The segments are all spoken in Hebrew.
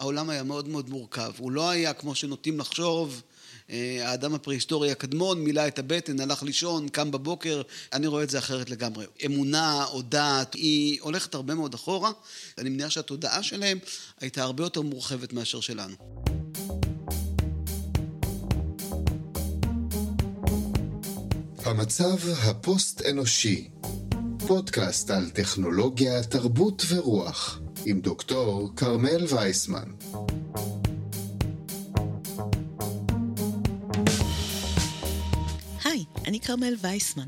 העולם היה מאוד מאוד מורכב. הוא לא היה כמו שנוטים לחשוב, אה, האדם הפרה-היסטורי הקדמון מילא את הבטן, הלך לישון, קם בבוקר, אני רואה את זה אחרת לגמרי. אמונה או דת, היא הולכת הרבה מאוד אחורה, אני מניח שהתודעה שלהם הייתה הרבה יותר מורחבת מאשר שלנו. המצב הפוסט-אנושי, פודקאסט על טכנולוגיה, תרבות ורוח, עם דוקטור כרמל וייסמן. היי, אני כרמל וייסמן,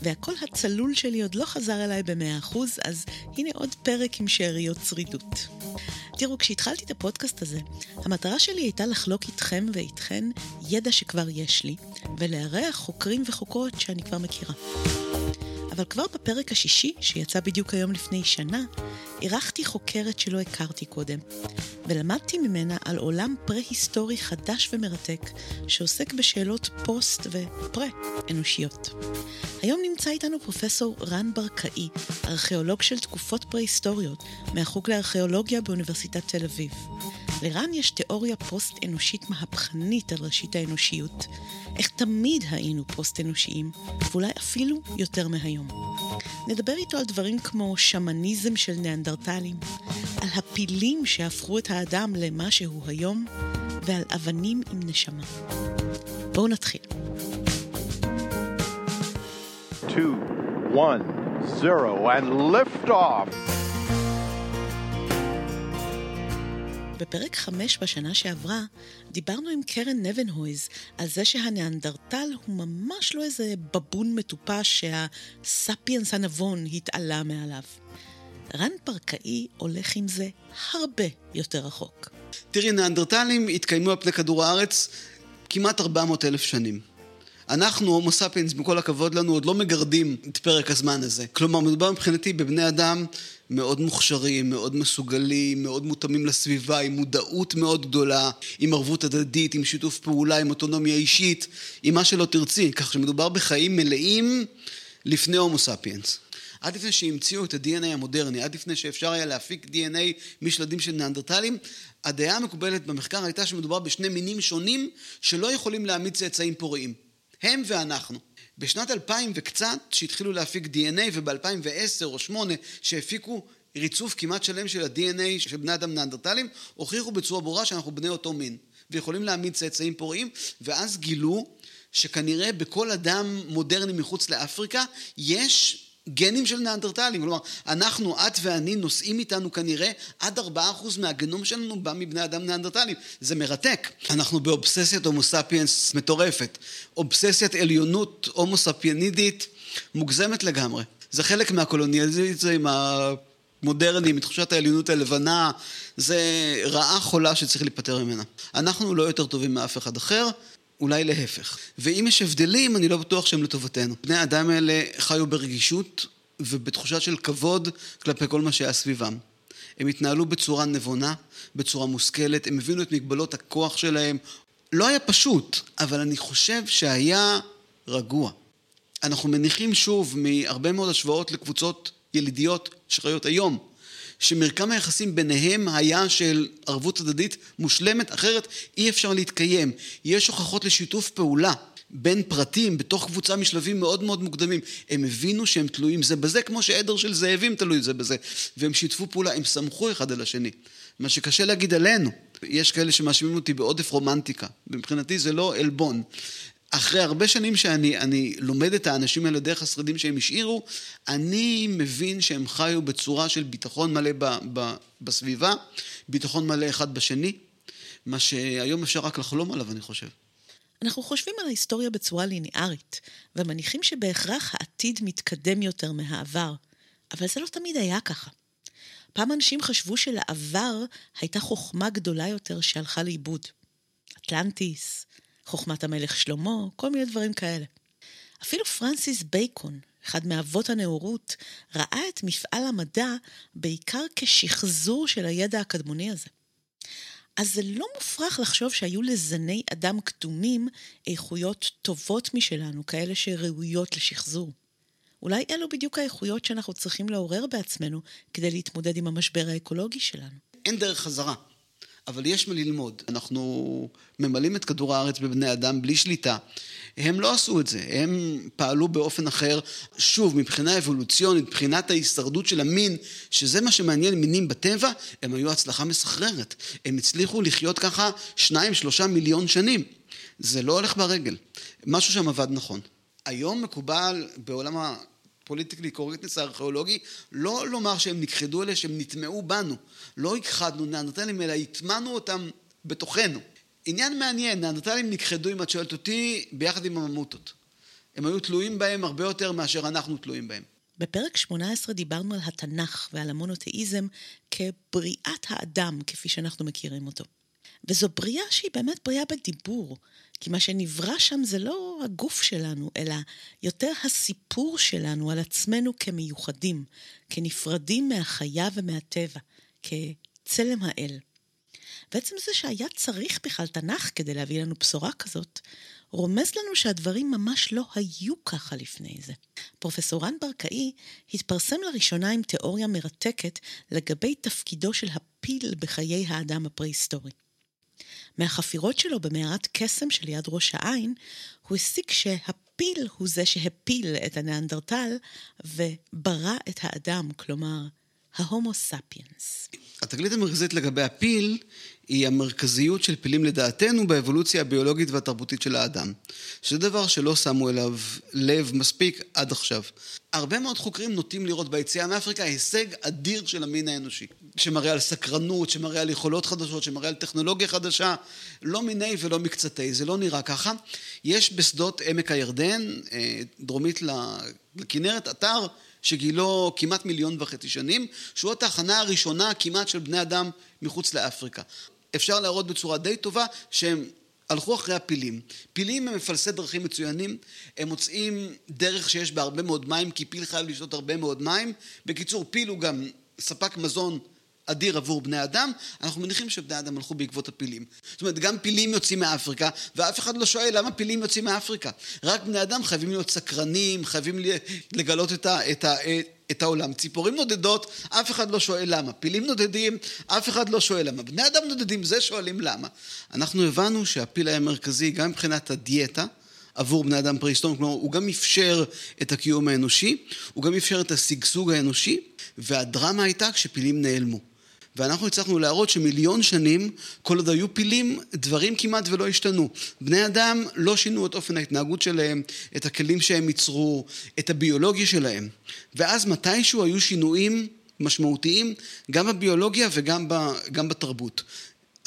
והקול הצלול שלי עוד לא חזר אליי במאה אחוז, אז הנה עוד פרק עם שאריות שרידות. תראו, כשהתחלתי את הפודקאסט הזה, המטרה שלי הייתה לחלוק איתכם ואיתכן ידע שכבר יש לי, ולארח חוקרים וחוקרות שאני כבר מכירה. אבל כבר בפרק השישי, שיצא בדיוק היום לפני שנה, אירחתי חוקרת שלא הכרתי קודם, ולמדתי ממנה על עולם פרה-היסטורי חדש ומרתק, שעוסק בשאלות פוסט ופרה-אנושיות. היום נמצא איתנו פרופסור רן ברקאי, ארכיאולוג של תקופות פרה-היסטוריות, מהחוג לארכיאולוגיה באוניברסיטת תל אביב. לרן יש תיאוריה פוסט-אנושית מהפכנית על ראשית האנושיות, איך תמיד היינו פוסט-אנושיים, ואולי אפילו יותר מהיום. נדבר איתו על דברים כמו שמניזם של ניאנדרטלים, על הפילים שהפכו את האדם למה שהוא היום, ועל אבנים עם נשמה. בואו נתחיל. 2, 1, 0, and lift off! בפרק 5 בשנה שעברה דיברנו עם קרן נבנהויז על זה שהניאנדרטל הוא ממש לא איזה בבון מטופש שהספיאנס הנבון התעלה מעליו. רן פרקאי הולך עם זה הרבה יותר רחוק. תראי, ניאנדרטלים התקיימו על פני כדור הארץ כמעט 400 אלף שנים. אנחנו, הומו ספיאנס, בכל הכבוד לנו, עוד לא מגרדים את פרק הזמן הזה. כלומר, מדובר מבחינתי בבני אדם מאוד מוכשרים, מאוד מסוגלים, מאוד מותאמים לסביבה, עם מודעות מאוד גדולה, עם ערבות הדדית, עם שיתוף פעולה, עם אוטונומיה אישית, עם מה שלא תרצי, כך שמדובר בחיים מלאים לפני הומו ספיאנס. עד לפני שהמציאו את ה-DNA המודרני, עד לפני שאפשר היה להפיק DNA משלדים של ניאנדרטלים, הדעה המקובלת במחקר הייתה שמדובר בשני מינים שונים שלא יכולים להעמיד צאצאים פוריים. הם ואנחנו. בשנת 2000 וקצת, שהתחילו להפיק DNA, וב-2010 או 2008, שהפיקו ריצוף כמעט שלם של ה-DNA של בני אדם ניאנדרטלים, הוכיחו בצורה ברורה שאנחנו בני אותו מין, ויכולים להעמיד צאצאים פוריים, ואז גילו שכנראה בכל אדם מודרני מחוץ לאפריקה יש גנים של ניאנדרטלים, כלומר, אנחנו, את ואני, נושאים איתנו כנראה עד 4% מהגנום שלנו בא מבני אדם ניאנדרטלים. זה מרתק. אנחנו באובססיית הומו ספיאנס מטורפת. אובססיית עליונות הומו ספיאנידית מוגזמת לגמרי. זה חלק מהקולוניאליזם המודרני, מתחושת העליונות הלבנה, זה רעה חולה שצריך להיפטר ממנה. אנחנו לא יותר טובים מאף אחד אחר. אולי להפך. ואם יש הבדלים, אני לא בטוח שהם לטובתנו. בני האדם האלה חיו ברגישות ובתחושה של כבוד כלפי כל מה שהיה סביבם. הם התנהלו בצורה נבונה, בצורה מושכלת, הם הבינו את מגבלות הכוח שלהם. לא היה פשוט, אבל אני חושב שהיה רגוע. אנחנו מניחים שוב מהרבה מאוד השוואות לקבוצות ילידיות שחיות היום. שמרקם היחסים ביניהם היה של ערבות הדדית מושלמת, אחרת אי אפשר להתקיים. יש הוכחות לשיתוף פעולה. בין פרטים, בתוך קבוצה משלבים מאוד מאוד מוקדמים. הם הבינו שהם תלויים זה בזה, כמו שעדר של זאבים תלוי זה בזה. והם שיתפו פעולה, הם סמכו אחד על השני. מה שקשה להגיד עלינו. יש כאלה שמאשימים אותי בעודף רומנטיקה. מבחינתי זה לא עלבון. אחרי הרבה שנים שאני לומד את האנשים האלה דרך השרידים שהם השאירו, אני מבין שהם חיו בצורה של ביטחון מלא ב, ב, בסביבה, ביטחון מלא אחד בשני, מה שהיום אפשר רק לחלום עליו, אני חושב. אנחנו חושבים על ההיסטוריה בצורה ליניארית, ומניחים שבהכרח העתיד מתקדם יותר מהעבר, אבל זה לא תמיד היה ככה. פעם אנשים חשבו שלעבר הייתה חוכמה גדולה יותר שהלכה לאיבוד. אטלנטיס, חוכמת המלך שלמה, כל מיני דברים כאלה. אפילו פרנסיס בייקון, אחד מאבות הנאורות, ראה את מפעל המדע בעיקר כשחזור של הידע הקדמוני הזה. אז זה לא מופרך לחשוב שהיו לזני אדם קדומים איכויות טובות משלנו, כאלה שראויות לשחזור. אולי אלו בדיוק האיכויות שאנחנו צריכים לעורר בעצמנו כדי להתמודד עם המשבר האקולוגי שלנו. אין דרך חזרה. אבל יש מה ללמוד. אנחנו ממלאים את כדור הארץ בבני אדם בלי שליטה. הם לא עשו את זה, הם פעלו באופן אחר. שוב, מבחינה אבולוציונית, מבחינת ההישרדות של המין, שזה מה שמעניין מינים בטבע, הם היו הצלחה מסחררת. הם הצליחו לחיות ככה שניים, שלושה מיליון שנים. זה לא הולך ברגל. משהו שם עבד נכון. היום מקובל בעולם הפוליטיקלי קורקטנס הארכיאולוגי לא לומר שהם נכחדו אלה שהם נטמעו בנו. לא הכחדנו ניאנדרטלים אלא הטמענו אותם בתוכנו. עניין מעניין, ניאנדרטלים נכחדו, אם את שואלת אותי, ביחד עם הממוטות. הם היו תלויים בהם הרבה יותר מאשר אנחנו תלויים בהם. בפרק 18 דיברנו על התנ"ך ועל המונותאיזם כבריאת האדם, כפי שאנחנו מכירים אותו. וזו בריאה שהיא באמת בריאה בדיבור, כי מה שנברא שם זה לא הגוף שלנו, אלא יותר הסיפור שלנו על עצמנו כמיוחדים, כנפרדים מהחיה ומהטבע, כצלם האל. ועצם זה שהיה צריך בכלל תנ"ך כדי להביא לנו בשורה כזאת, רומז לנו שהדברים ממש לא היו ככה לפני זה. פרופסור רן ברקאי התפרסם לראשונה עם תיאוריה מרתקת לגבי תפקידו של הפיל בחיי האדם הפרה-היסטורי. מהחפירות שלו במערת קסם שליד ראש העין, הוא הסיק שהפיל הוא זה שהפיל את הניאנדרטל וברא את האדם, כלומר, ההומו ספיאנס. התגלית המרכזית לגבי הפיל היא המרכזיות של פילים לדעתנו באבולוציה הביולוגית והתרבותית של האדם. שזה דבר שלא שמו אליו לב מספיק עד עכשיו. הרבה מאוד חוקרים נוטים לראות ביציאה מאפריקה הישג אדיר של המין האנושי. שמראה על סקרנות, שמראה על יכולות חדשות, שמראה על טכנולוגיה חדשה. לא מיני ולא מקצתי, זה לא נראה ככה. יש בשדות עמק הירדן, אה, דרומית לכנרת, אתר שגילו כמעט מיליון וחצי שנים, שהוא התחנה הראשונה כמעט של בני אדם מחוץ לאפריקה. אפשר להראות בצורה די טובה שהם הלכו אחרי הפילים. פילים הם מפלסי דרכים מצוינים, הם מוצאים דרך שיש בה הרבה מאוד מים, כי פיל חייב לשתות הרבה מאוד מים. בקיצור, פיל הוא גם ספק מזון אדיר עבור בני אדם, אנחנו מניחים שבני אדם הלכו בעקבות הפילים. זאת אומרת, גם פילים יוצאים מאפריקה, ואף אחד לא שואל למה פילים יוצאים מאפריקה. רק בני אדם חייבים להיות סקרנים, חייבים לגלות את, ה, את, ה, את העולם. ציפורים נודדות, אף אחד לא שואל למה. פילים נודדים, אף אחד לא שואל למה. בני אדם נודדים, זה שואלים למה. אנחנו הבנו שהפיל היה מרכזי גם מבחינת הדיאטה. עבור בני אדם פרה-היסטוריים, כלומר הוא גם אפשר את הקיום האנושי, הוא גם אפשר את השגשוג האנושי, והדרמה הייתה כשפילים נעלמו. ואנחנו הצלחנו להראות שמיליון שנים, כל עוד היו פילים, דברים כמעט ולא השתנו. בני אדם לא שינו את אופן ההתנהגות שלהם, את הכלים שהם ייצרו, את הביולוגיה שלהם. ואז מתישהו היו שינויים משמעותיים, גם בביולוגיה וגם ב, גם בתרבות.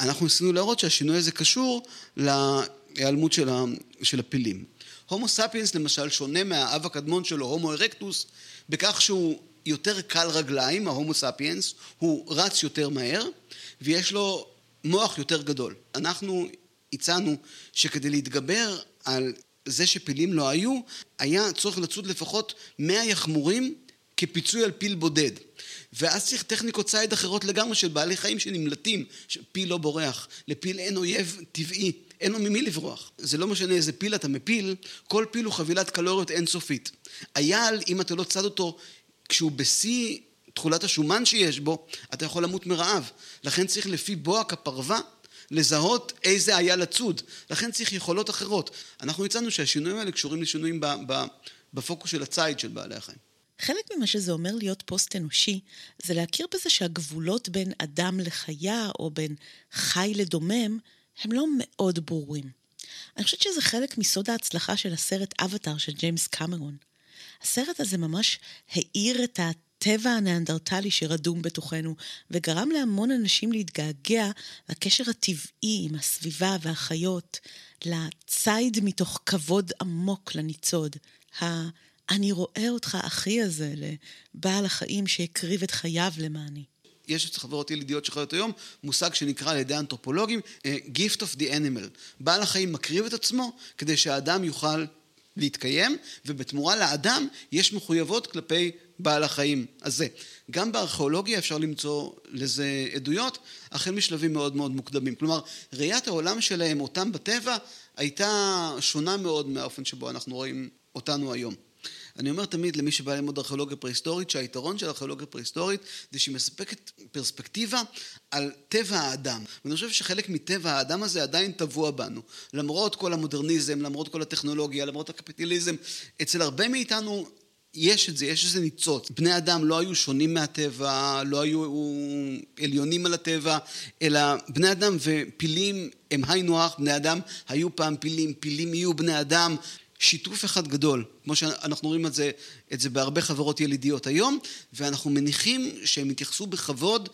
אנחנו ניסינו להראות שהשינוי הזה קשור להיעלמות של, ה, של הפילים. הומו ספיאנס למשל שונה מהאב הקדמון שלו, הומו ארקטוס, בכך שהוא יותר קל רגליים, ההומו ספיאנס, הוא רץ יותר מהר ויש לו מוח יותר גדול. אנחנו הצענו שכדי להתגבר על זה שפילים לא היו, היה צורך לצוד לפחות 100 יחמורים כפיצוי על פיל בודד. ואז צריך טכניקות ציד אחרות לגמרי של בעלי חיים שנמלטים, שפיל לא בורח, לפיל אין אויב טבעי, אין לו ממי לברוח. זה לא משנה איזה פיל אתה מפיל, כל פיל הוא חבילת קלוריות אינסופית. אייל, אם אתה לא צד אותו כשהוא בשיא תכולת השומן שיש בו, אתה יכול למות מרעב. לכן צריך לפי בוהק הפרווה לזהות איזה היה לצוד. לכן צריך יכולות אחרות. אנחנו הצענו שהשינויים האלה קשורים לשינויים בפוקוס של הציד של בעלי החיים. חלק ממה שזה אומר להיות פוסט-אנושי, זה להכיר בזה שהגבולות בין אדם לחיה, או בין חי לדומם, הם לא מאוד ברורים. אני חושבת שזה חלק מסוד ההצלחה של הסרט אבטאר של ג'יימס קמרון. הסרט הזה ממש האיר את הטבע הניאנדרטלי שרדום בתוכנו, וגרם להמון אנשים להתגעגע לקשר הטבעי עם הסביבה והחיות, לציד מתוך כבוד עמוק לניצוד, ה- אני רואה אותך אחי הזה לבעל החיים שהקריב את חייו למעני. יש את חברות ילידיות שחיות היום מושג שנקרא על ידי אנתרופולוגים אה, gift of the animal. בעל החיים מקריב את עצמו כדי שהאדם יוכל להתקיים, ובתמורה לאדם יש מחויבות כלפי בעל החיים הזה. גם בארכיאולוגיה אפשר למצוא לזה עדויות, החל משלבים מאוד מאוד מוקדמים. כלומר, ראיית העולם שלהם, אותם בטבע, הייתה שונה מאוד מהאופן שבו אנחנו רואים אותנו היום. אני אומר תמיד למי שבא ללמוד ארכיאולוגיה פרה-היסטורית, שהיתרון של ארכיאולוגיה פרה-היסטורית זה שהיא מספקת פרספקטיבה על טבע האדם. ואני חושב שחלק מטבע האדם הזה עדיין טבוע בנו. למרות כל המודרניזם, למרות כל הטכנולוגיה, למרות הקפיטליזם, אצל הרבה מאיתנו יש את זה, יש איזה ניצוץ. בני אדם לא היו שונים מהטבע, לא היו עליונים על הטבע, אלא בני אדם ופילים הם היינו הך, בני אדם היו פעם פילים, פילים יהיו בני אדם. שיתוף אחד גדול, כמו שאנחנו רואים את זה, את זה בהרבה חברות ילידיות היום, ואנחנו מניחים שהם יתייחסו בכבוד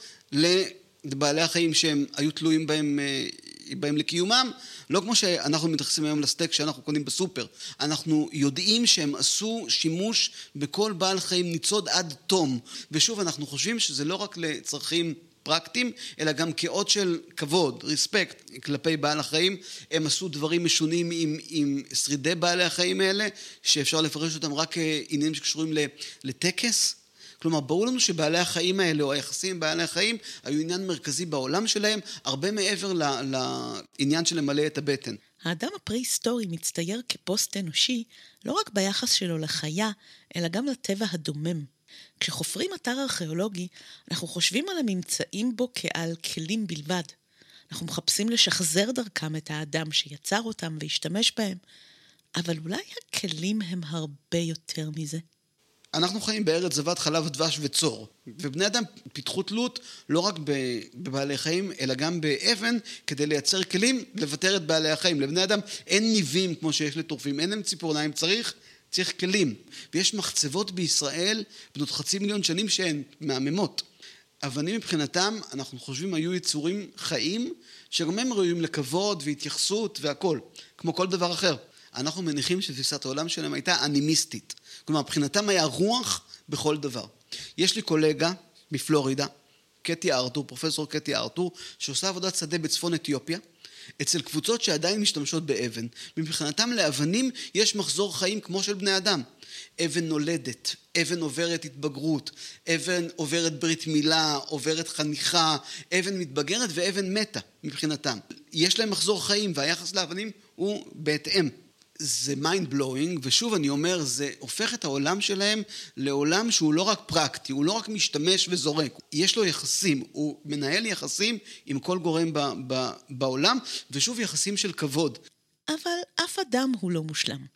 לבעלי החיים שהם היו תלויים בהם אה, בהם לקיומם, לא כמו שאנחנו מתייחסים היום לסטייק שאנחנו קונים בסופר. אנחנו יודעים שהם עשו שימוש בכל בעל חיים ניצוד עד תום. ושוב, אנחנו חושבים שזה לא רק לצרכים פרקטיים, אלא גם כאות של כבוד, ריספקט, כלפי בעל החיים. הם עשו דברים משונים עם, עם שרידי בעלי החיים האלה, שאפשר לפרש אותם רק כעניינים שקשורים לטקס. כלומר, ברור לנו שבעלי החיים האלה, או היחסים עם בעלי החיים, היו עניין מרכזי בעולם שלהם, הרבה מעבר לעניין של למלא את הבטן. האדם הפרה-היסטורי מצטייר כפוסט אנושי לא רק ביחס שלו לחיה, אלא גם לטבע הדומם. כשחופרים אתר ארכיאולוגי, אנחנו חושבים על הממצאים בו כעל כלים בלבד. אנחנו מחפשים לשחזר דרכם את האדם שיצר אותם והשתמש בהם, אבל אולי הכלים הם הרבה יותר מזה. אנחנו חיים בארץ זבת חלב, דבש וצור. ובני אדם פיתחו תלות לא רק בבעלי חיים, אלא גם באבן, כדי לייצר כלים לבטר את בעלי החיים. לבני אדם אין ניבים כמו שיש לטורפים, אין להם ציפורניים, צריך, צריך כלים. ויש מחצבות בישראל בנות חצי מיליון שנים שהן מהממות. אבנים מבחינתם, אנחנו חושבים, היו יצורים חיים, שגם הם ראויים לכבוד והתייחסות והכול, כמו כל דבר אחר. אנחנו מניחים שתפיסת העולם שלהם הייתה אנימיסטית. כלומר, מבחינתם היה רוח בכל דבר. יש לי קולגה מפלורידה, קטי ארתור, פרופסור קטי ארתור, שעושה עבודת שדה בצפון אתיופיה, אצל קבוצות שעדיין משתמשות באבן. מבחינתם לאבנים יש מחזור חיים כמו של בני אדם. אבן נולדת, אבן עוברת התבגרות, אבן עוברת ברית מילה, עוברת חניכה, אבן מתבגרת ואבן מתה מבחינתם. יש להם מחזור חיים והיחס לאבנים הוא בהתאם. זה mind blowing, ושוב אני אומר, זה הופך את העולם שלהם לעולם שהוא לא רק פרקטי, הוא לא רק משתמש וזורק, יש לו יחסים, הוא מנהל יחסים עם כל גורם ב, ב, בעולם, ושוב יחסים של כבוד. אבל אף אדם הוא לא מושלם.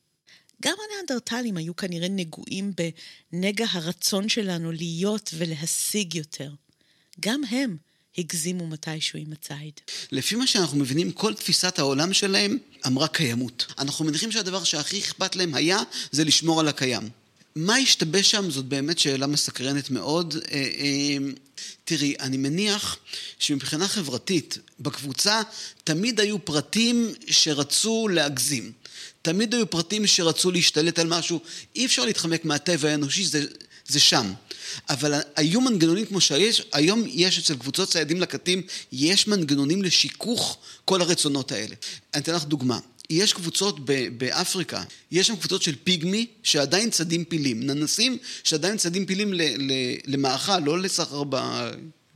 גם הניאנדרטלים היו כנראה נגועים בנגע הרצון שלנו להיות ולהשיג יותר. גם הם הגזימו מתישהו עם הציד. לפי מה שאנחנו מבינים, כל תפיסת העולם שלהם אמרה קיימות. אנחנו מניחים שהדבר שהכי אכפת להם היה, זה לשמור על הקיים. מה השתבש שם זאת באמת שאלה מסקרנת מאוד. אה, אה, תראי, אני מניח שמבחינה חברתית, בקבוצה תמיד היו פרטים שרצו להגזים. תמיד היו פרטים שרצו להשתלט על משהו. אי אפשר להתחמק מהטבע האנושי, זה, זה שם. אבל היו מנגנונים כמו שיש, היום יש אצל קבוצות ציידים לקטים, יש מנגנונים לשיכוך כל הרצונות האלה. אני אתן לך דוגמה. יש קבוצות באפריקה, יש שם קבוצות של פיגמי שעדיין צדים פילים, ננסים שעדיין צדים פילים למאכל, לא לסחר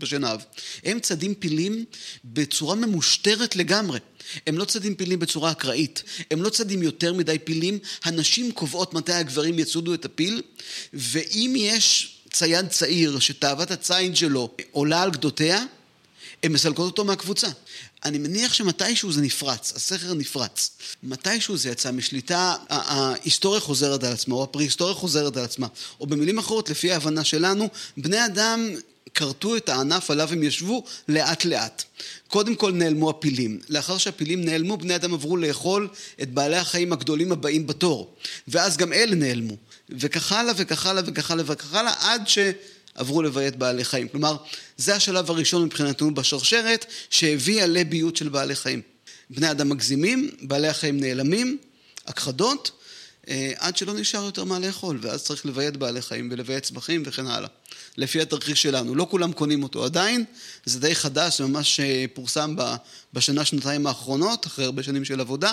בשנהב. הם צדים פילים בצורה ממושטרת לגמרי. הם לא צדים פילים בצורה אקראית, הם לא צדים יותר מדי פילים, הנשים קובעות מתי הגברים יצודו את הפיל, ואם יש צייד צעיר שתאוות הציד שלו עולה על גדותיה, הן מסלקות אותו מהקבוצה. אני מניח שמתישהו זה נפרץ, הסכר נפרץ. מתישהו זה יצא משליטה, ההיסטוריה חוזרת על עצמה, או הפרה-היסטוריה חוזרת על עצמה. או במילים אחרות, לפי ההבנה שלנו, בני אדם כרתו את הענף עליו הם ישבו לאט לאט. קודם כל נעלמו הפילים. לאחר שהפילים נעלמו, בני אדם עברו לאכול את בעלי החיים הגדולים הבאים בתור. ואז גם אלה נעלמו. וכך הלאה וכך הלאה וכך הלאה וכך הלאה, עד שעברו לביית בעלי חיים. כלומר, זה השלב הראשון מבחינתנו בשרשרת, שהביאה לביות של בעלי חיים. בני אדם מגזימים, בעלי החיים נעלמים, הכחדות, אה, עד שלא נשאר יותר מה לאכול, ואז צריך לביית בעלי חיים ולביית צמחים וכן הלאה. לפי התרחיש שלנו. לא כולם קונים אותו עדיין, זה די חדש, זה ממש אה, פורסם בשנה-שנתיים האחרונות, אחרי הרבה שנים של עבודה,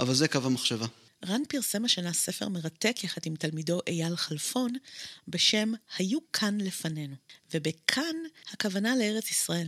אבל זה קו המחשבה. רן פרסם השנה ספר מרתק יחד עם תלמידו אייל חלפון, בשם "היו כאן לפנינו", ובכאן הכוונה לארץ ישראל.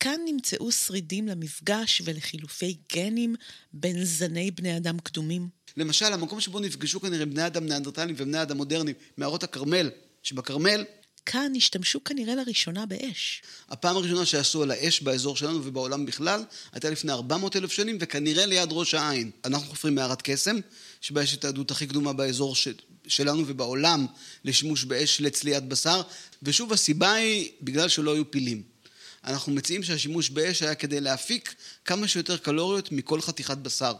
כאן נמצאו שרידים למפגש ולחילופי גנים בין זני בני אדם קדומים. למשל, המקום שבו נפגשו כנראה בני אדם ניאנדרטלים ובני אדם מודרניים, מערות הכרמל, שבכרמל, כאן השתמשו כנראה לראשונה באש. הפעם הראשונה שעשו על האש באזור שלנו ובעולם בכלל, הייתה לפני 400 אלף שנים, וכנראה ליד ראש העין. אנחנו חופרים מערת קסם, שבה יש את העדות הכי קדומה באזור ש... שלנו ובעולם לשימוש באש לצליית בשר, ושוב, הסיבה היא בגלל שלא היו פילים. אנחנו מציעים שהשימוש באש היה כדי להפיק כמה שיותר קלוריות מכל חתיכת בשר.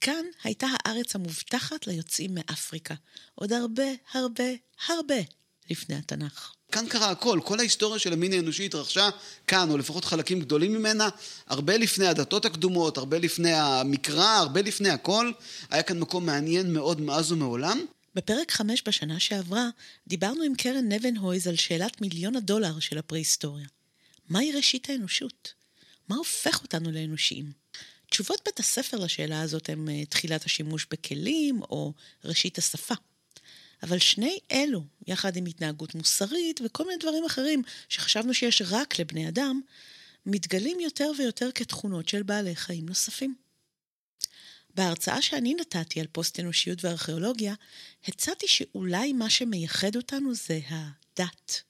כאן הייתה הארץ המובטחת ליוצאים מאפריקה. עוד הרבה, הרבה, הרבה לפני התנ"ך. כאן קרה הכל, כל ההיסטוריה של המין האנושי התרחשה כאן, או לפחות חלקים גדולים ממנה, הרבה לפני הדתות הקדומות, הרבה לפני המקרא, הרבה לפני הכל. היה כאן מקום מעניין מאוד מאז ומעולם. בפרק 5 בשנה שעברה דיברנו עם קרן נבנהויז על שאלת מיליון הדולר של הפרה-היסטוריה. מהי ראשית האנושות? מה הופך אותנו לאנושיים? תשובות בית הספר לשאלה הזאת הם אה, תחילת השימוש בכלים או ראשית השפה. אבל שני אלו, יחד עם התנהגות מוסרית וכל מיני דברים אחרים שחשבנו שיש רק לבני אדם, מתגלים יותר ויותר כתכונות של בעלי חיים נוספים. בהרצאה שאני נתתי על פוסט-אנושיות וארכיאולוגיה, הצעתי שאולי מה שמייחד אותנו זה הדת.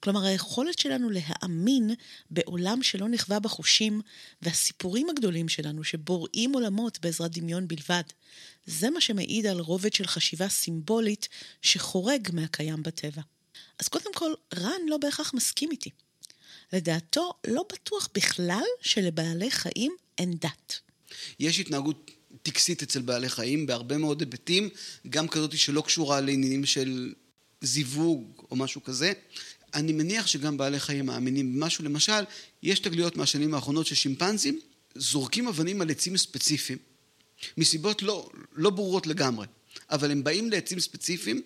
כלומר, היכולת שלנו להאמין בעולם שלא נכווה בחושים, והסיפורים הגדולים שלנו שבוראים עולמות בעזרת דמיון בלבד, זה מה שמעיד על רובד של חשיבה סימבולית שחורג מהקיים בטבע. אז קודם כל, רן לא בהכרח מסכים איתי. לדעתו, לא בטוח בכלל שלבעלי חיים אין דת. יש התנהגות טקסית אצל בעלי חיים בהרבה מאוד היבטים, גם כזאת שלא קשורה לעניינים של זיווג או משהו כזה. אני מניח שגם בעלי חיים מאמינים במשהו. למשל, יש תגליות מהשנים האחרונות ששימפנזים זורקים אבנים על עצים ספציפיים, מסיבות לא, לא ברורות לגמרי, אבל הם באים לעצים ספציפיים,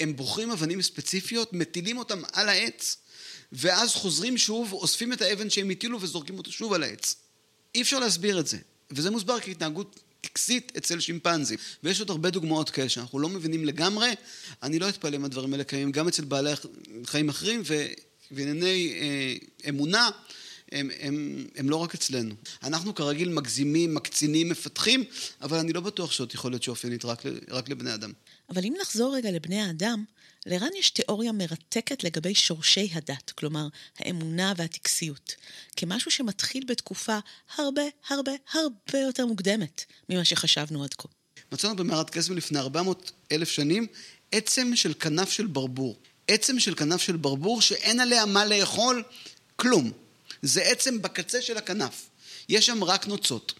הם בוחרים אבנים ספציפיות, מטילים אותם על העץ, ואז חוזרים שוב, אוספים את האבן שהם הטילו וזורקים אותו שוב על העץ. אי אפשר להסביר את זה, וזה מוסבר כהתנהגות טקסית אצל שימפנזים. ויש עוד הרבה דוגמאות כאלה שאנחנו לא מבינים לגמרי. אני לא אתפלא אם הדברים האלה קיימים גם אצל בעלי חיים אחרים, וענייני אה, אמונה הם, הם, הם לא רק אצלנו. אנחנו כרגיל מגזימים, מקצינים, מפתחים, אבל אני לא בטוח שזאת יכולת שאופיינית רק, רק לבני אדם. אבל אם נחזור רגע לבני האדם, לרן יש תיאוריה מרתקת לגבי שורשי הדת, כלומר, האמונה והטקסיות, כמשהו שמתחיל בתקופה הרבה הרבה הרבה יותר מוקדמת ממה שחשבנו עד כה. מצאנו במערת קסם לפני 400 אלף שנים עצם של כנף של ברבור. עצם של כנף של ברבור שאין עליה מה לאכול, כלום. זה עצם בקצה של הכנף. יש שם רק נוצות.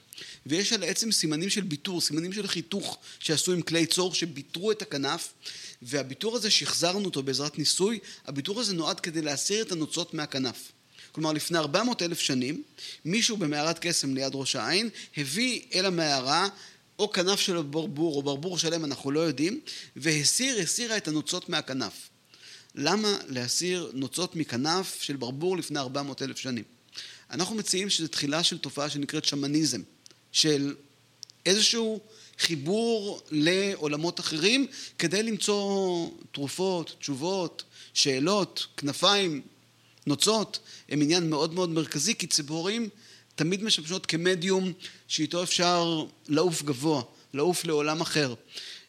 ויש על העצם סימנים של ביטור, סימנים של חיתוך שעשו עם כלי צור שביטרו את הכנף, והביטור הזה שחזרנו אותו בעזרת ניסוי, הביטור הזה נועד כדי להסיר את הנוצות מהכנף. כלומר, לפני 400 אלף שנים, מישהו במערת קסם ליד ראש העין הביא אל המערה או כנף של ברבור או ברבור שלם, אנחנו לא יודעים, והסיר, הסירה את הנוצות מהכנף. למה להסיר נוצות מכנף של ברבור לפני 400 אלף שנים? אנחנו מציעים שזו תחילה של תופעה שנקראת שמניזם, של איזשהו חיבור לעולמות אחרים כדי למצוא תרופות, תשובות, שאלות, כנפיים, נוצות, הם עניין מאוד מאוד מרכזי, כי ציפורים תמיד משמשות כמדיום שאיתו אפשר לעוף גבוה, לעוף לעולם אחר.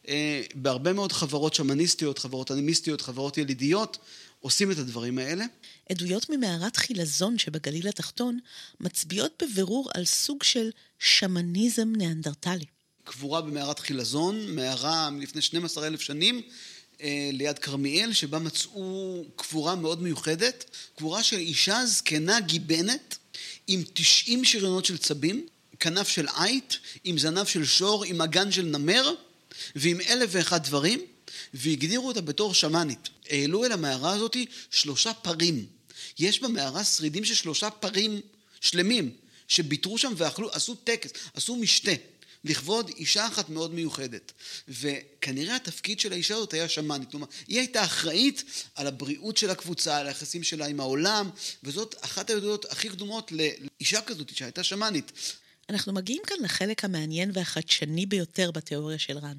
אה, בהרבה מאוד חברות שמניסטיות, חברות אנימיסטיות, חברות ילידיות, עושים את הדברים האלה. עדויות ממערת חילזון שבגליל התחתון מצביעות בבירור על סוג של שמניזם ניאנדרטלי. קבורה במערת חילזון, מערה מלפני 12 אלף שנים, אה, ליד כרמיאל, שבה מצאו קבורה מאוד מיוחדת, קבורה של אישה זקנה גיבנת עם 90 שריונות של צבים, כנף של עית, עם זנב של שור, עם אגן של נמר, ועם אלף ואחד דברים, והגדירו אותה בתור שמאנית. העלו אל המערה הזאת שלושה פרים. יש במערה שרידים של שלושה פרים שלמים, שביטרו שם ואכלו, עשו טקס, עשו משתה. לכבוד אישה אחת מאוד מיוחדת. וכנראה התפקיד של האישה הזאת היה שמאנית. כלומר, היא הייתה אחראית על הבריאות של הקבוצה, על היחסים שלה עם העולם, וזאת אחת העדויות הכי קדומות לאישה כזאת שהייתה שמאנית. אנחנו מגיעים כאן לחלק המעניין והחדשני ביותר בתיאוריה של רן.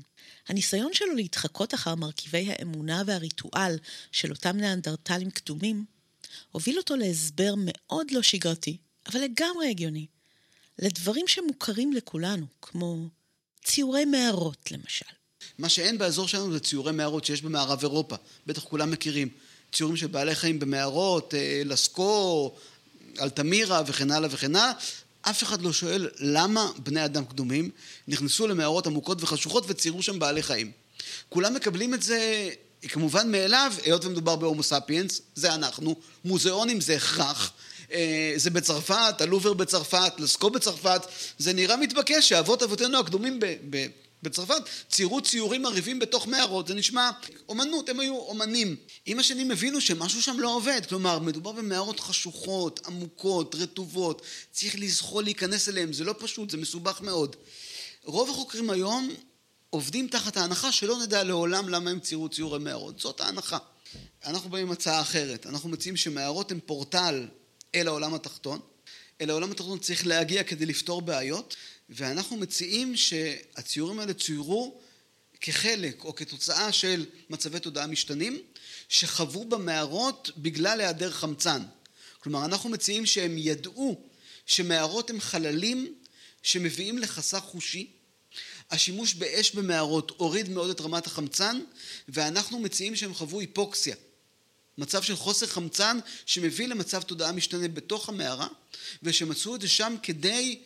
הניסיון שלו להתחקות אחר מרכיבי האמונה והריטואל של אותם ניאנדרטלים קדומים, הוביל אותו להסבר מאוד לא שגרתי אבל לגמרי הגיוני, לדברים שמוכרים לכולנו, כמו ציורי מערות למשל. מה שאין באזור שלנו זה ציורי מערות שיש במערב אירופה, בטח כולם מכירים. ציורים של בעלי חיים במערות, אה, לסקו, אלתמירה וכן הלאה וכן הלאה. אף אחד לא שואל למה בני אדם קדומים נכנסו למערות עמוקות וחשוכות וציירו שם בעלי חיים. כולם מקבלים את זה כמובן מאליו, היות ומדובר בהומו ספיאנס, זה אנחנו, מוזיאונים זה הכרח, אה, זה בצרפת, הלובר בצרפת, לסקו בצרפת, זה נראה מתבקש שאבות אבותינו הקדומים ב... ב בצרפת ציירו ציורים מרהיבים בתוך מערות, זה נשמע אומנות, הם היו אומנים. עם השנים הבינו שמשהו שם לא עובד, כלומר, מדובר במערות חשוכות, עמוקות, רטובות, צריך לזחול להיכנס אליהם, זה לא פשוט, זה מסובך מאוד. רוב החוקרים היום עובדים תחת ההנחה שלא נדע לעולם למה הם ציירו ציורי מערות, זאת ההנחה. אנחנו באים עם הצעה אחרת, אנחנו מציעים שמערות הן פורטל אל העולם התחתון, אל העולם התחתון צריך להגיע כדי לפתור בעיות, ואנחנו מציעים שהציורים האלה צוירו כחלק או כתוצאה של מצבי תודעה משתנים, שחוו במערות בגלל היעדר חמצן. כלומר, אנחנו מציעים שהם ידעו שמערות הם חללים שמביאים לחסך חושי. השימוש באש במערות הוריד מאוד את רמת החמצן, ואנחנו מציעים שהם חוו היפוקסיה. מצב של חוסר חמצן שמביא למצב תודעה משתנה בתוך המערה, ושמצאו את זה שם כדי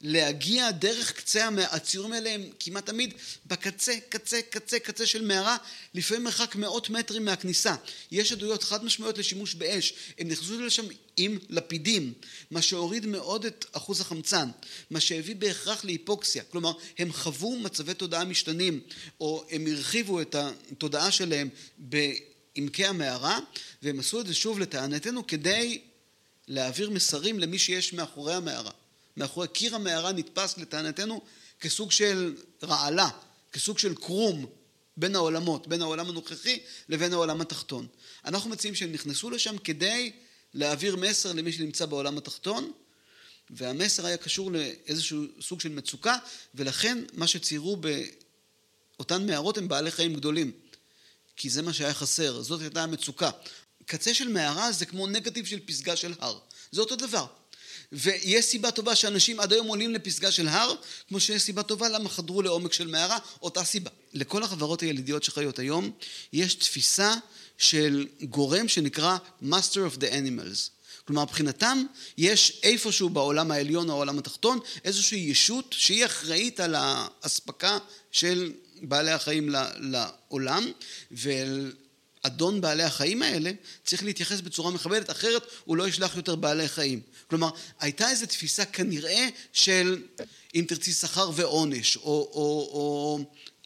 להגיע דרך קצה הציורים האלה הם כמעט תמיד בקצה, קצה, קצה, קצה של מערה, לפעמים מרחק מאות מטרים מהכניסה. יש עדויות חד משמעיות לשימוש באש, הם נכנסו לשם עם לפידים, מה שהוריד מאוד את אחוז החמצן, מה שהביא בהכרח להיפוקסיה, כלומר הם חוו מצבי תודעה משתנים, או הם הרחיבו את התודעה שלהם בעמקי המערה, והם עשו את זה שוב לטענתנו כדי להעביר מסרים למי שיש מאחורי המערה. מאחורי קיר המערה נתפס לטענתנו כסוג של רעלה, כסוג של קרום בין העולמות, בין העולם הנוכחי לבין העולם התחתון. אנחנו מציעים שהם נכנסו לשם כדי להעביר מסר למי שנמצא בעולם התחתון, והמסר היה קשור לאיזשהו סוג של מצוקה, ולכן מה שציירו באותן מערות הם בעלי חיים גדולים. כי זה מה שהיה חסר, זאת הייתה המצוקה. קצה של מערה זה כמו נגטיב של פסגה של הר. זה אותו דבר. ויש סיבה טובה שאנשים עד היום עולים לפסגה של הר, כמו שיש סיבה טובה למה חדרו לעומק של מערה, אותה סיבה. לכל החברות הילידיות שחיות היום, יש תפיסה של גורם שנקרא Master of the Animals. כלומר, מבחינתם יש איפשהו בעולם העליון או העולם התחתון איזושהי ישות שהיא אחראית על האספקה של בעלי החיים לעולם, ואל אדון בעלי החיים האלה צריך להתייחס בצורה מכבדת, אחרת הוא לא ישלח יותר בעלי חיים. כלומר, הייתה איזו תפיסה כנראה של אם תרצי שכר ועונש, או, או, או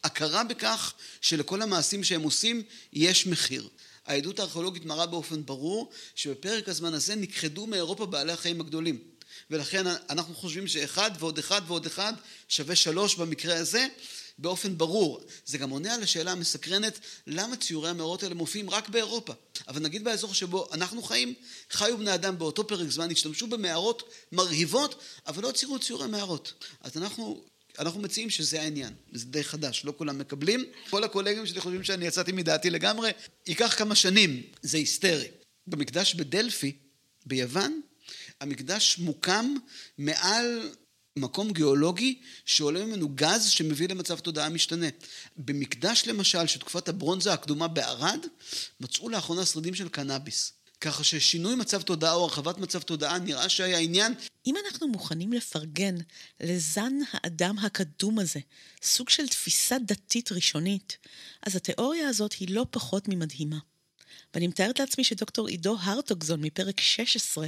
הכרה בכך שלכל המעשים שהם עושים יש מחיר. העדות הארכיאולוגית מראה באופן ברור שבפרק הזמן הזה נכחדו מאירופה בעלי החיים הגדולים. ולכן אנחנו חושבים שאחד ועוד אחד ועוד אחד שווה שלוש במקרה הזה, באופן ברור. זה גם עונה על השאלה המסקרנת, למה ציורי המאורות האלה מופיעים רק באירופה? אבל נגיד באזור שבו אנחנו חיים, חיו בני אדם באותו פרק זמן, השתמשו במערות מרהיבות, אבל לא ציירו ציורי מערות. אז אנחנו... אנחנו מציעים שזה העניין, זה די חדש, לא כולם מקבלים. כל הקולגים שלי חושבים שאני יצאתי מדעתי לגמרי, ייקח כמה שנים, זה היסטרי. במקדש בדלפי, ביוון, המקדש מוקם מעל מקום גיאולוגי שעולה ממנו גז שמביא למצב תודעה משתנה. במקדש למשל של תקופת הברונזה הקדומה בערד, מצאו לאחרונה שרידים של קנאביס. ככה ששינוי מצב תודעה או הרחבת מצב תודעה נראה שהיה עניין. אם אנחנו מוכנים לפרגן לזן האדם הקדום הזה, סוג של תפיסה דתית ראשונית, אז התיאוריה הזאת היא לא פחות ממדהימה. ואני מתארת לעצמי שדוקטור עידו הרטוגזון מפרק 16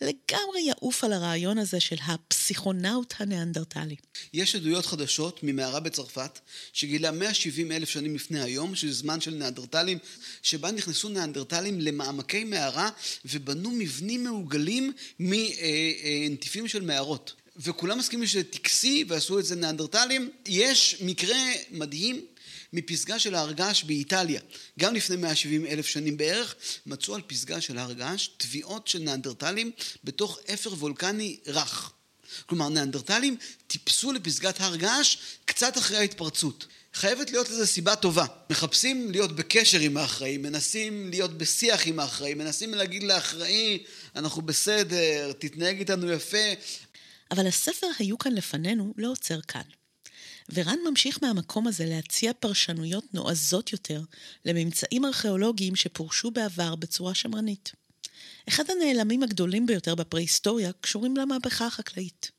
לגמרי יעוף על הרעיון הזה של הפסיכונאוט הניאנדרטלי. יש עדויות חדשות ממערה בצרפת שגילה 170 אלף שנים לפני היום, שזה זמן של ניאנדרטלים, שבה נכנסו ניאנדרטלים למעמקי מערה ובנו מבנים מעוגלים מנטיפים של מערות. וכולם מסכימים שזה טקסי ועשו את זה ניאנדרטלים. יש מקרה מדהים מפסגה של הר געש באיטליה. גם לפני 170 אלף שנים בערך, מצאו על פסגה של הר געש תביעות של ניאנדרטלים בתוך אפר וולקני רך. כלומר, ניאנדרטלים טיפסו לפסגת הר געש קצת אחרי ההתפרצות. חייבת להיות לזה סיבה טובה. מחפשים להיות בקשר עם האחראי, מנסים להיות בשיח עם האחראי, מנסים להגיד לאחראי, אנחנו בסדר, תתנהג איתנו יפה. אבל הספר היו כאן לפנינו לא עוצר כאן. ורן ממשיך מהמקום הזה להציע פרשנויות נועזות יותר לממצאים ארכיאולוגיים שפורשו בעבר בצורה שמרנית. אחד הנעלמים הגדולים ביותר בפרה-היסטוריה קשורים למהפכה החקלאית.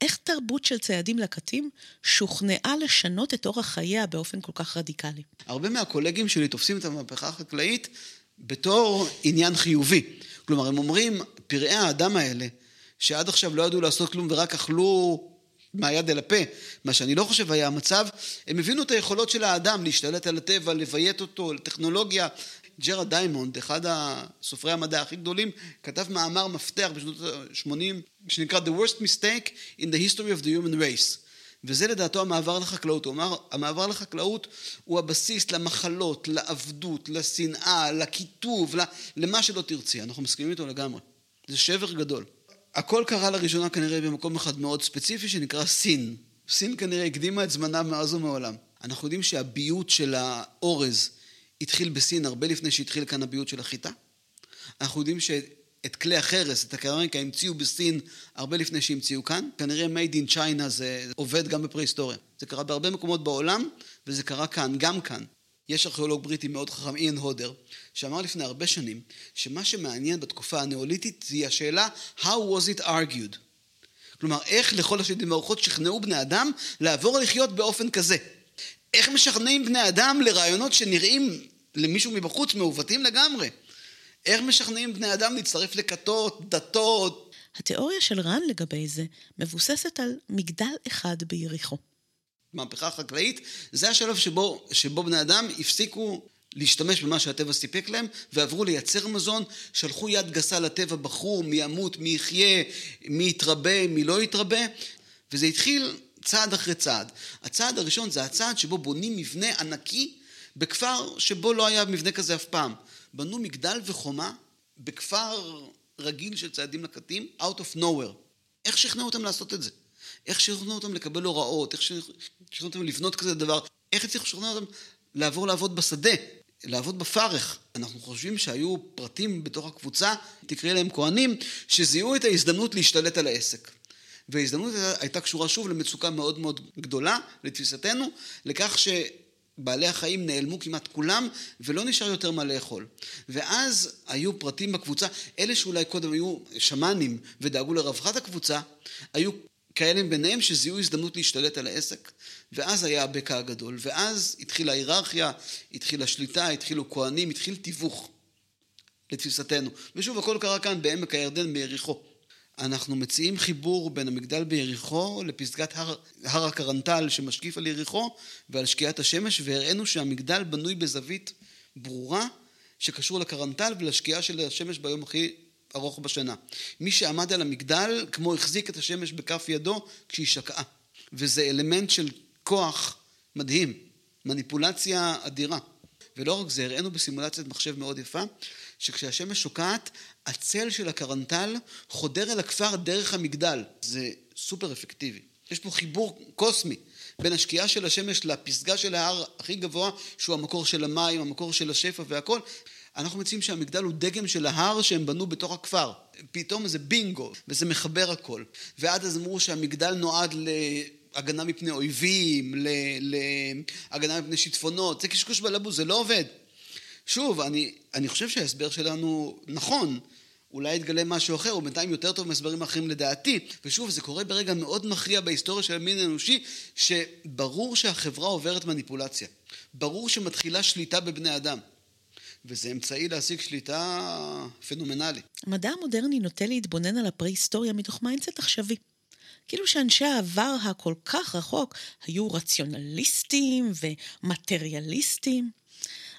איך תרבות של ציידים לקטים שוכנעה לשנות את אורח חייה באופן כל כך רדיקלי? הרבה מהקולגים שלי תופסים את המהפכה החקלאית בתור עניין חיובי. כלומר, הם אומרים, פראי האדם האלה, שעד עכשיו לא ידעו לעשות כלום ורק אכלו מהיד אל הפה, מה שאני לא חושב היה המצב, הם הבינו את היכולות של האדם להשתלט על הטבע, לביית אותו, לטכנולוגיה. ג'רד דיימונד, אחד הסופרי המדע הכי גדולים, כתב מאמר מפתח בשנות ה-80, שנקרא The Worst Mistake in the History of the Human Race. וזה לדעתו המעבר לחקלאות. הוא אמר, המעבר לחקלאות הוא הבסיס למחלות, לעבדות, לשנאה, לקיטוב, למה שלא תרצי. אנחנו מסכימים איתו לגמרי. זה שבר גדול. הכל קרה לראשונה כנראה במקום אחד מאוד ספציפי שנקרא סין. סין כנראה הקדימה את זמנה מאז ומעולם. אנחנו יודעים שהביות של האורז התחיל בסין הרבה לפני שהתחיל כאן הביוט של החיטה. אנחנו יודעים שאת כלי החרס, את הקרמיקה, המציאו בסין הרבה לפני שהמציאו כאן. כנראה made in China זה עובד גם בפרה-היסטוריה. זה קרה בהרבה מקומות בעולם, וזה קרה כאן, גם כאן. יש ארכיאולוג בריטי מאוד חכם, איין הודר, שאמר לפני הרבה שנים, שמה שמעניין בתקופה הנאוליתית היא השאלה How was it argued? כלומר, איך לכל השדים והרוחות שכנעו בני אדם לעבור לחיות באופן כזה? איך משכנעים בני אדם לרעיונות שנראים למישהו מבחוץ מעוותים לגמרי? איך משכנעים בני אדם להצטרף לכתות, דתות? התיאוריה של רן לגבי זה מבוססת על מגדל אחד ביריחו. מהפכה חקלאית, זה השלב שבו, שבו בני אדם הפסיקו להשתמש במה שהטבע סיפק להם ועברו לייצר מזון, שלחו יד גסה לטבע, בחרו מי ימות, מי יחיה, מי יתרבה, מי לא יתרבה, וזה התחיל צעד אחרי צעד. הצעד הראשון זה הצעד שבו בונים מבנה ענקי בכפר שבו לא היה מבנה כזה אף פעם. בנו מגדל וחומה בכפר רגיל של צעדים לקטים, out of nowhere. איך שכנעו אותם לעשות את זה? איך שכנעו אותם לקבל הוראות? איך שכנעו אותם לבנות כזה דבר? איך הצליחו לשכנע אותם לעבור לעבוד בשדה? לעבוד בפרך. אנחנו חושבים שהיו פרטים בתוך הקבוצה, תקראי להם כהנים, שזיהו את ההזדמנות להשתלט על העסק. וההזדמנות הייתה קשורה שוב למצוקה מאוד מאוד גדולה, לתפיסתנו, לכך שבעלי החיים נעלמו כמעט כולם, ולא נשאר יותר מה לאכול. ואז היו פרטים בקבוצה, אלה שאולי קודם היו שמאנים ודאגו לרווחת הקבוצה, היו כאלה ביניהם שזיהו הזדמנות להשתלט על העסק, ואז היה הבקע הגדול, ואז התחילה ההיררכיה, התחילה שליטה, התחילו כהנים, התחיל תיווך, לתפיסתנו. ושוב, הכל קרה כאן בעמק הירדן ביריחו. אנחנו מציעים חיבור בין המגדל ביריחו לפסגת הר, הר הקרנטל שמשקיף על יריחו ועל שקיעת השמש, והראינו שהמגדל בנוי בזווית ברורה שקשור לקרנטל ולשקיעה של השמש ביום הכי ארוך בשנה. מי שעמד על המגדל כמו החזיק את השמש בכף ידו כשהיא שקעה. וזה אלמנט של כוח מדהים, מניפולציה אדירה. ולא רק זה, הראינו בסימולציית מחשב מאוד יפה, שכשהשמש שוקעת, הצל של הקרנטל חודר אל הכפר דרך המגדל. זה סופר אפקטיבי. יש פה חיבור קוסמי בין השקיעה של השמש לפסגה של ההר הכי גבוה, שהוא המקור של המים, המקור של השפע והכל. אנחנו מציעים שהמגדל הוא דגם של ההר שהם בנו בתוך הכפר. פתאום זה בינגו, וזה מחבר הכל. ועד אז אמרו שהמגדל נועד להגנה מפני אויבים, להגנה מפני שיטפונות, זה קשקוש בלבוס, זה לא עובד. שוב, אני, אני חושב שההסבר שלנו נכון. אולי יתגלה משהו אחר, הוא בינתיים יותר טוב מהסברים אחרים לדעתי. ושוב, זה קורה ברגע מאוד מכריע בהיסטוריה של המין האנושי, שברור שהחברה עוברת מניפולציה. ברור שמתחילה שליטה בבני אדם. וזה אמצעי להשיג שליטה פנומנלי. המדע המודרני נוטה להתבונן על הפרה-היסטוריה מתוך mindset עכשווי. כאילו שאנשי העבר הכל כך רחוק היו רציונליסטים ומטריאליסטים.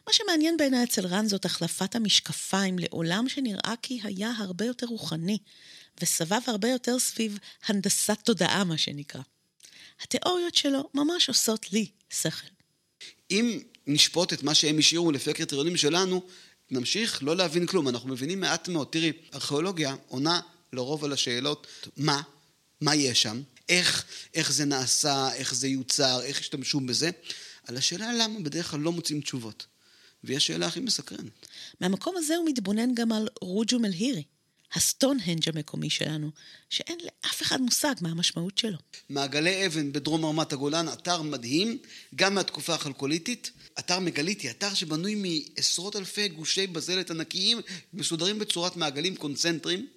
מה שמעניין בעיניי אצל רן זאת החלפת המשקפיים לעולם שנראה כי היה הרבה יותר רוחני, וסבב הרבה יותר סביב הנדסת תודעה, מה שנקרא. התיאוריות שלו ממש עושות לי שכל. אם נשפוט את מה שהם השאירו לפי הקריטריונים שלנו, נמשיך לא להבין כלום. אנחנו מבינים מעט מאוד. תראי, ארכיאולוגיה עונה לרוב על השאלות מה, מה יש שם, איך, איך זה נעשה, איך זה יוצר, איך השתמשו בזה. על השאלה למה בדרך כלל לא מוצאים תשובות. והיא השאלה הכי מסקרנת. מהמקום הזה הוא מתבונן גם על רוג'ום אל-הירי, הסטונהנג' המקומי שלנו, שאין לאף אחד מושג מה המשמעות שלו. מעגלי אבן בדרום רמת הגולן, אתר מדהים, גם מהתקופה החלקוליתית. אתר מגליטי, אתר שבנוי מעשרות אלפי גושי בזלת ענקיים, מסודרים בצורת מעגלים קונצנטריים,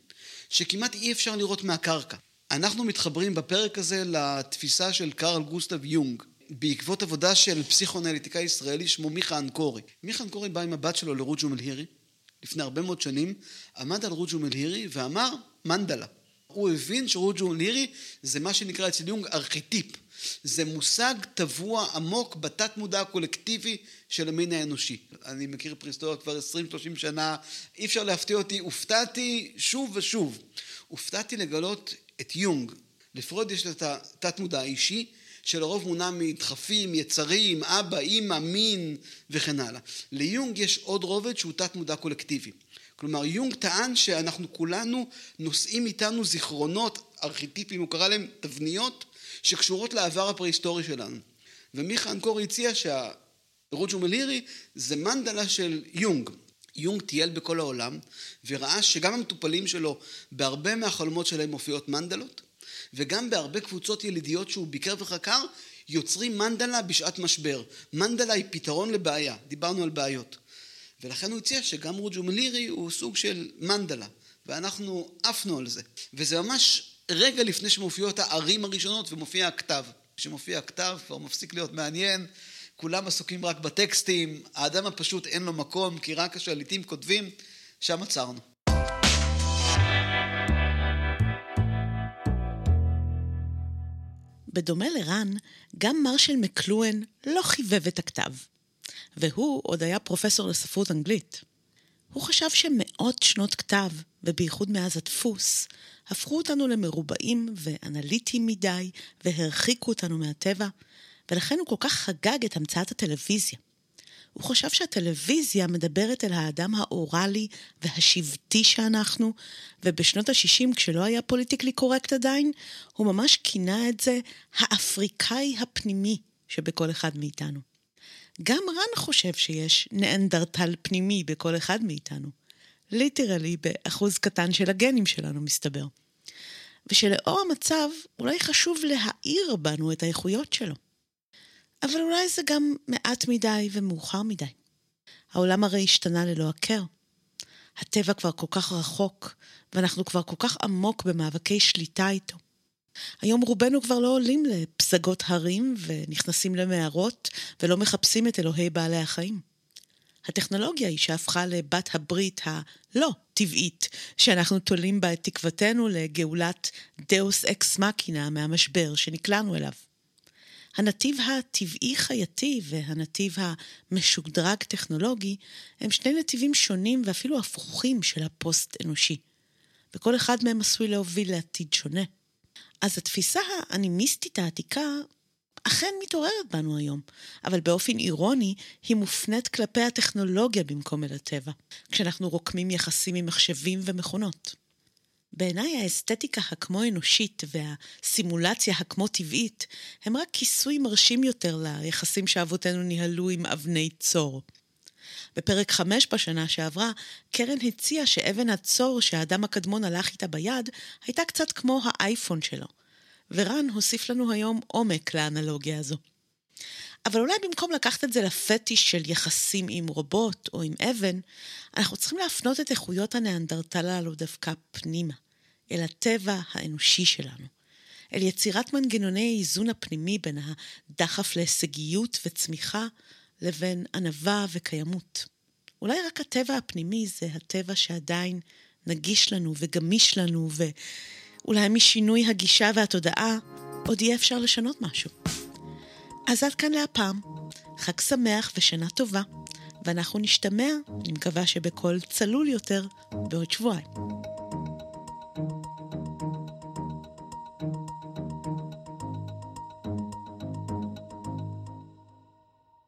שכמעט אי אפשר לראות מהקרקע. אנחנו מתחברים בפרק הזה לתפיסה של קרל גוסטב יונג, בעקבות עבודה של פסיכואנליטיקאי ישראלי שמו מיכה אנקורי. מיכה אנקורי בא עם הבת שלו לרוג'ו מלהירי, לפני הרבה מאוד שנים, עמד על רוג'ו מלהירי ואמר מנדלה. הוא הבין שרוג'ו מלהירי זה מה שנקרא אצל יונג ארכיטיפ. זה מושג טבוע עמוק בתת מודע הקולקטיבי של המין האנושי. אני מכיר פריסטוריה כבר 20-30 שנה, אי אפשר להפתיע אותי, הופתעתי שוב ושוב. הופתעתי לגלות את יונג. לפרויד יש את התת מודע האישי, שלרוב מונע מדחפים, יצרים, אבא, אימא, מין וכן הלאה. ליונג יש עוד רובד שהוא תת מודע קולקטיבי. כלומר יונג טען שאנחנו כולנו נושאים איתנו זיכרונות, ארכיטיפים, הוא קרא להם תבניות, שקשורות לעבר הפרה-היסטורי שלנו. ומיכה אנקורי הציע שהרוג'ו מלירי זה מנדלה של יונג. יונג טייל בכל העולם וראה שגם המטופלים שלו, בהרבה מהחלומות שלהם מופיעות מנדלות, וגם בהרבה קבוצות ילידיות שהוא ביקר וחקר, יוצרים מנדלה בשעת משבר. מנדלה היא פתרון לבעיה, דיברנו על בעיות. ולכן הוא הציע שגם רוג'ו מלירי הוא סוג של מנדלה, ואנחנו עפנו על זה. וזה ממש רגע לפני שמופיעות הערים הראשונות ומופיע הכתב. כשמופיע הכתב כבר מפסיק להיות מעניין, כולם עסוקים רק בטקסטים, האדם הפשוט אין לו מקום, כי רק השליטים כותבים, שם עצרנו. בדומה לרן, גם מרשל מקלואן לא חיבב את הכתב. והוא עוד היה פרופסור לספרות אנגלית. הוא חשב שמאות שנות כתב, ובייחוד מאז הדפוס, הפכו אותנו למרובעים ואנליטיים מדי, והרחיקו אותנו מהטבע, ולכן הוא כל כך חגג את המצאת הטלוויזיה. הוא חשב שהטלוויזיה מדברת אל האדם האוראלי והשבטי שאנחנו, ובשנות ה-60, כשלא היה פוליטיקלי קורקט עדיין, הוא ממש כינה את זה האפריקאי הפנימי שבכל אחד מאיתנו. גם רן חושב שיש נאנדרטל פנימי בכל אחד מאיתנו. ליטרלי באחוז קטן של הגנים שלנו, מסתבר. ושלאור המצב, אולי חשוב להאיר בנו את האיכויות שלו. אבל אולי זה גם מעט מדי ומאוחר מדי. העולם הרי השתנה ללא הכר. הטבע כבר כל כך רחוק, ואנחנו כבר כל כך עמוק במאבקי שליטה איתו. היום רובנו כבר לא עולים לפסגות הרים ונכנסים למערות ולא מחפשים את אלוהי בעלי החיים. הטכנולוגיה היא שהפכה לבת הברית הלא טבעית, שאנחנו תולים בה את תקוותנו לגאולת דאוס אקס מקינה מהמשבר שנקלענו אליו. הנתיב הטבעי-חייתי והנתיב המשודרג טכנולוגי הם שני נתיבים שונים ואפילו הפוכים של הפוסט-אנושי, וכל אחד מהם עשוי להוביל לעתיד שונה. אז התפיסה האנימיסטית העתיקה אכן מתעוררת בנו היום, אבל באופן אירוני היא מופנית כלפי הטכנולוגיה במקום אל הטבע, כשאנחנו רוקמים יחסים עם מחשבים ומכונות. בעיניי האסתטיקה הכמו אנושית והסימולציה הכמו טבעית הם רק כיסוי מרשים יותר ליחסים שאבותינו ניהלו עם אבני צור. בפרק 5 בשנה שעברה, קרן הציעה שאבן הצור שהאדם הקדמון הלך איתה ביד, הייתה קצת כמו האייפון שלו. ורן הוסיף לנו היום עומק לאנלוגיה הזו. אבל אולי במקום לקחת את זה לפטיש של יחסים עם רובוט או עם אבן, אנחנו צריכים להפנות את איכויות הנאנדרטל הללו דווקא פנימה, אל הטבע האנושי שלנו, אל יצירת מנגנוני האיזון הפנימי בין הדחף להישגיות וצמיחה לבין ענווה וקיימות. אולי רק הטבע הפנימי זה הטבע שעדיין נגיש לנו וגמיש לנו, ואולי משינוי הגישה והתודעה עוד יהיה אפשר לשנות משהו. אז עד כאן להפעם. חג שמח ושנה טובה, ואנחנו נשתמע, אני מקווה שבקול צלול יותר, בעוד שבועיים.